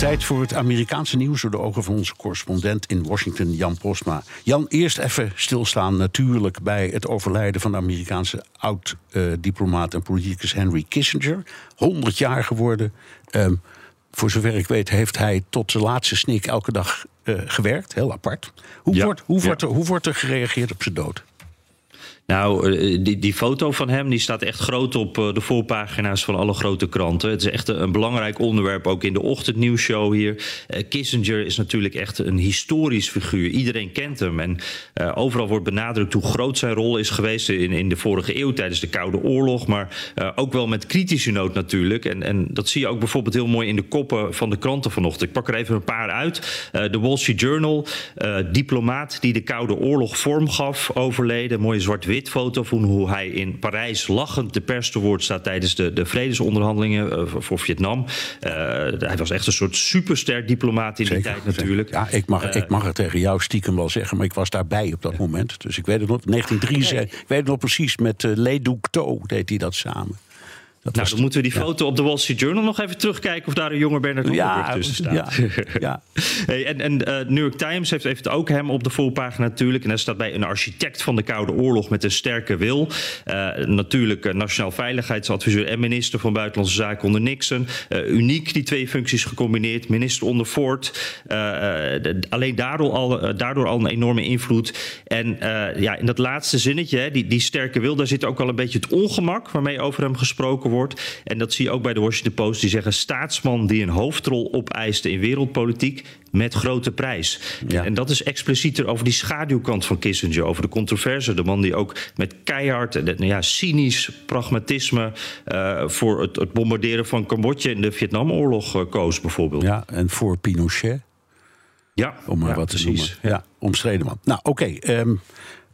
Tijd voor het Amerikaanse nieuws door de ogen van onze correspondent in Washington, Jan Postma. Jan, eerst even stilstaan natuurlijk bij het overlijden van de Amerikaanse oud-diplomaat en politicus Henry Kissinger. 100 jaar geworden. Ehm, voor zover ik weet heeft hij tot zijn laatste snik elke dag eh, gewerkt. Heel apart. Hoe, Ja, wordt, hoe, ja. wordt er, hoe wordt er gereageerd op zijn dood? Nou, eh, die, die foto van hem die staat echt groot op eh, de voorpagina's van alle grote kranten. Het is echt een, belangrijk onderwerp, ook in de ochtendnieuwsshow hier. Eh, Kissinger is natuurlijk echt een historisch figuur. Iedereen kent hem. En overal wordt benadrukt hoe groot zijn rol is geweest in, in de vorige eeuw tijdens de Koude Oorlog. Maar ook wel met kritische noot natuurlijk. En, en dat zie je ook bijvoorbeeld heel mooi in de koppen van de kranten vanochtend. Ik pak er even een paar uit. De Wall Street Journal, diplomaat die de Koude Oorlog vorm gaf, overleden. Mooie zwart-wit foto van hoe hij in Parijs lachend de pers te woord staat tijdens de, de vredesonderhandelingen eh, voor- Vietnam. Eh, hij was echt een soort superster diplomaat in die tijd natuurlijk. Ja, ik mag, Eh, ik mag het tegen jou stiekem wel zeggen, maar ik was daarbij op dat moment. Dus ik weet het nog. 1973, ik weet het nog precies, met uh, Le Duc To deed hij dat samen. Dat nou, dan moeten we die foto op de Wall Street Journal nog even terugkijken of daar een jonge Bernard ja, tussen staat. ja, ja. Hey, en en eh, New York Times heeft, heeft ook hem op de voorpagina natuurlijk. En daar staat bij een architect van de Koude Oorlog met een sterke wil. Eh, natuurlijk eh, nationaal veiligheidsadviseur en minister van Buitenlandse Zaken onder Nixon. Uniek die twee functies gecombineerd. Minister onder Ford. De- alleen daardoor al, daardoor al een enorme invloed. En ja, in dat laatste zinnetje, hè, die, die sterke wil, daar zit ook al een beetje het ongemak waarmee over hem gesproken wordt. En dat zie je ook bij de Washington Post. Die zeggen staatsman die een hoofdrol opeiste in wereldpolitiek met grote prijs. Ja. En dat is explicieter over die schaduwkant van Kissinger, over de controverse. De man die ook met keihard en nou ja, cynisch pragmatisme eh, voor het, het bombarderen van Cambodja in de Vietnamoorlog eh, koos, bijvoorbeeld. ja, en voor Pinochet, Ja, om maar ja, wat te precies. noemen. Ja, omstreden man. Nou, oké. ehm, het,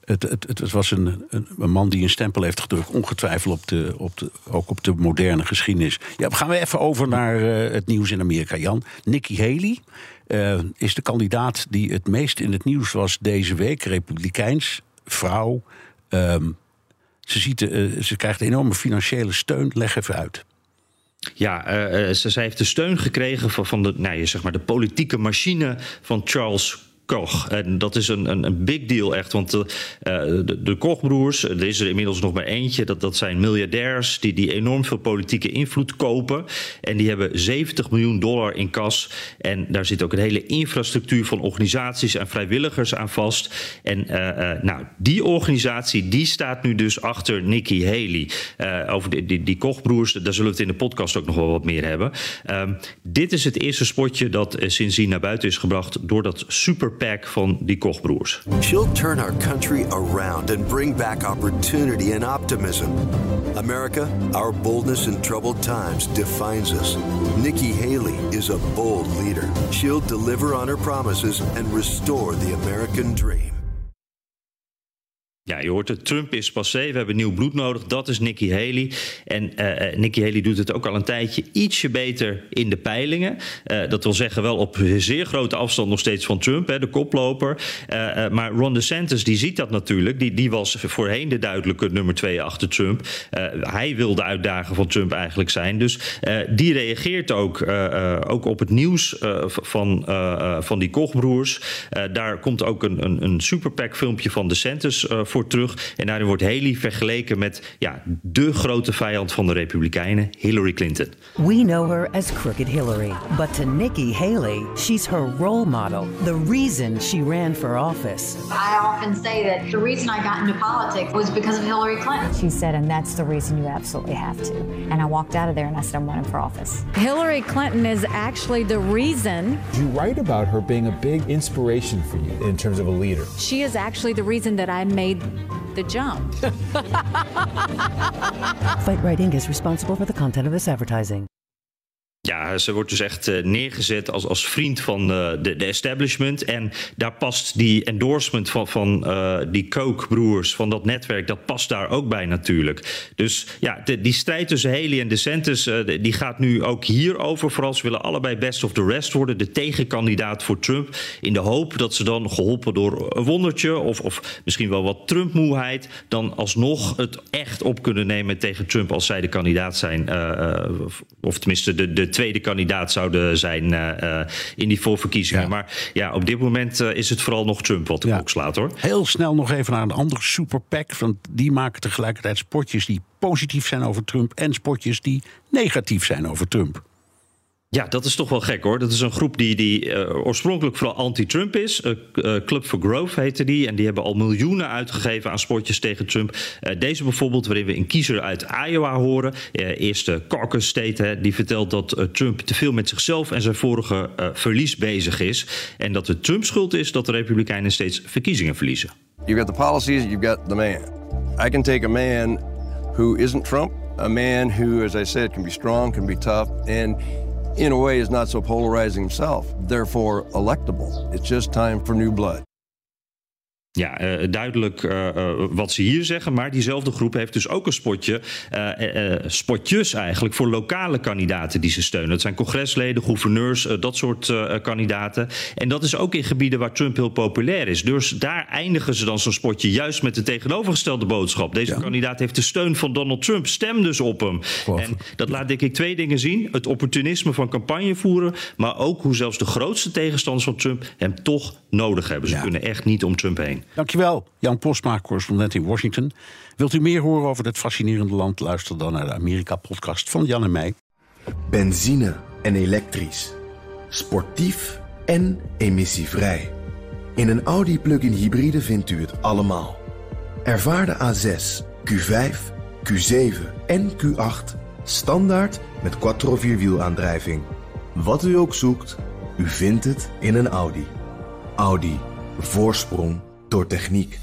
het, het, het was een, een, man die een stempel heeft gedrukt, ongetwijfeld op de, op de, ook op de moderne geschiedenis. Ja, gaan we even over naar eh, het nieuws in Amerika, Jan. Nikki Haley eh, is de kandidaat die het meest in het nieuws was deze week. Republikeins, vrouw. Ehm, ze, ziet, eh, ze krijgt enorme financiële steun. Leg even uit. Ja, ze, heeft de steun gekregen van, de, nou, zeg maar de politieke machine van Charles Koch. En dat is een, een, een big deal echt. Want de, eh, de, de Kochbroers, er is er inmiddels nog maar eentje. Dat, dat zijn miljardairs die, die enorm veel politieke invloed kopen. En die hebben 70 miljoen dollar in kas. En daar zit ook een hele infrastructuur van organisaties en vrijwilligers aan vast. En eh, eh, nou, die organisatie die staat nu dus achter Nikki Haley. Over die, die, die Kochbroers, daar zullen we het in de podcast ook nog wel wat meer hebben. Ehm, dit is het eerste spotje dat sindsdien naar buiten is gebracht door dat superpack van die Kochbroers. She'll turn our country around and bring back opportunity and optimism. America, our boldness in troubled times defines us. Nikki Haley is a bold leader. She'll deliver on her promises and restore the American dream. Je hoort het, Trump is passé, we hebben nieuw bloed nodig. Dat is Nikki Haley. En eh, Nikki Haley doet het ook al een tijdje ietsje beter in de peilingen. Eh, dat wil zeggen wel op zeer grote afstand nog steeds van Trump, hè, de koploper. Maar Ron DeSantis, die ziet dat natuurlijk. Die, die was voorheen de duidelijke nummer twee achter Trump. Hij wil de uitdager van Trump eigenlijk zijn. Dus die reageert ook, ook op het nieuws van, van die Kochbroers. Daar komt ook een, een, een superpack filmpje van DeSantis eh, voor terug. En daarin wordt Haley vergeleken met ja, de grote vijand van de Republikeinen, Hillary Clinton. We know her as Crooked Hillary, but to Nikki Haley, she's her role model, the reason she ran for office. I often say that the reason I got into politics was because of Hillary Clinton. She said, and that's the reason you absolutely have to. And I walked out of there and I said, I'm running for office. Hillary Clinton is actually the reason, You write about her being a big inspiration for you in terms of a leader. she is actually the reason that I made the jump. Fight Right Inc. is responsible for the content of this advertising. Ja, ze wordt dus echt uh, neergezet als, als vriend van uh, de, de establishment. En daar past die endorsement van, van uh, die Koch-broers, van dat netwerk, dat past daar ook bij natuurlijk. Dus ja, die strijd tussen Haley en DeSantis, die gaat nu ook hierover. Vooral ze willen allebei best of the rest worden, de tegenkandidaat voor Trump. In de hoop dat ze dan geholpen door een wondertje of, of misschien wel wat Trump-moeheid, dan alsnog het echt op kunnen nemen tegen Trump als zij de kandidaat zijn. of tenminste de, de tweede kandidaat zouden zijn uh, in die voorverkiezingen. Maar ja, op dit moment uh, is het vooral nog Trump wat de ja. klok slaat hoor. Heel snel nog even naar een andere super PAC. Want die maken tegelijkertijd spotjes die positief zijn over Trump en spotjes die negatief zijn over Trump. Ja, dat is toch wel gek hoor. Dat is een groep die, die uh, oorspronkelijk vooral anti-Trump is. Uh, uh, Club for Growth heette die. En die hebben al miljoenen uitgegeven aan spotjes tegen Trump. deze bijvoorbeeld, waarin we een kiezer uit Iowa horen. eerste caucus state, die vertelt dat Trump te veel met zichzelf en zijn vorige verlies bezig is. En dat het Trump schuld is dat de Republikeinen steeds verkiezingen verliezen. You've got the policies, you've got the man. I can take a man who isn't Trump. A man who, as I said, can be strong, can be tough. And in a way, is not so polarizing himself, therefore electable. It's just time for new blood. Ja, uh, duidelijk uh, uh, wat ze hier zeggen. Maar diezelfde groep heeft dus ook een spotje. spotjes eigenlijk voor lokale kandidaten die ze steunen. Dat zijn congresleden, gouverneurs, dat soort kandidaten. En dat is ook in gebieden waar Trump heel populair is. Dus daar eindigen ze dan zo'n spotje juist met de tegenovergestelde boodschap. Deze ja. kandidaat heeft de steun van Donald Trump. Stem dus op hem. Wow. En dat laat denk ik twee dingen zien. Het opportunisme van campagne voeren. Maar ook hoe zelfs de grootste tegenstanders van Trump hem toch nodig hebben. Ze ja. kunnen echt niet om Trump heen. Dankjewel, Jan Postma, correspondent in Washington. Wilt u meer horen over dit fascinerende land? Luister dan naar de Amerika-podcast van Jan en mij. Benzine en elektrisch. Sportief en emissievrij. In een Audi plug-in hybride vindt u het allemaal. Ervaar de A6, Q5, Q7 en Q8 standaard met quattro vierwielaandrijving. Wat u ook zoekt, u vindt het in een Audi. Audi. Voorsprong door techniek.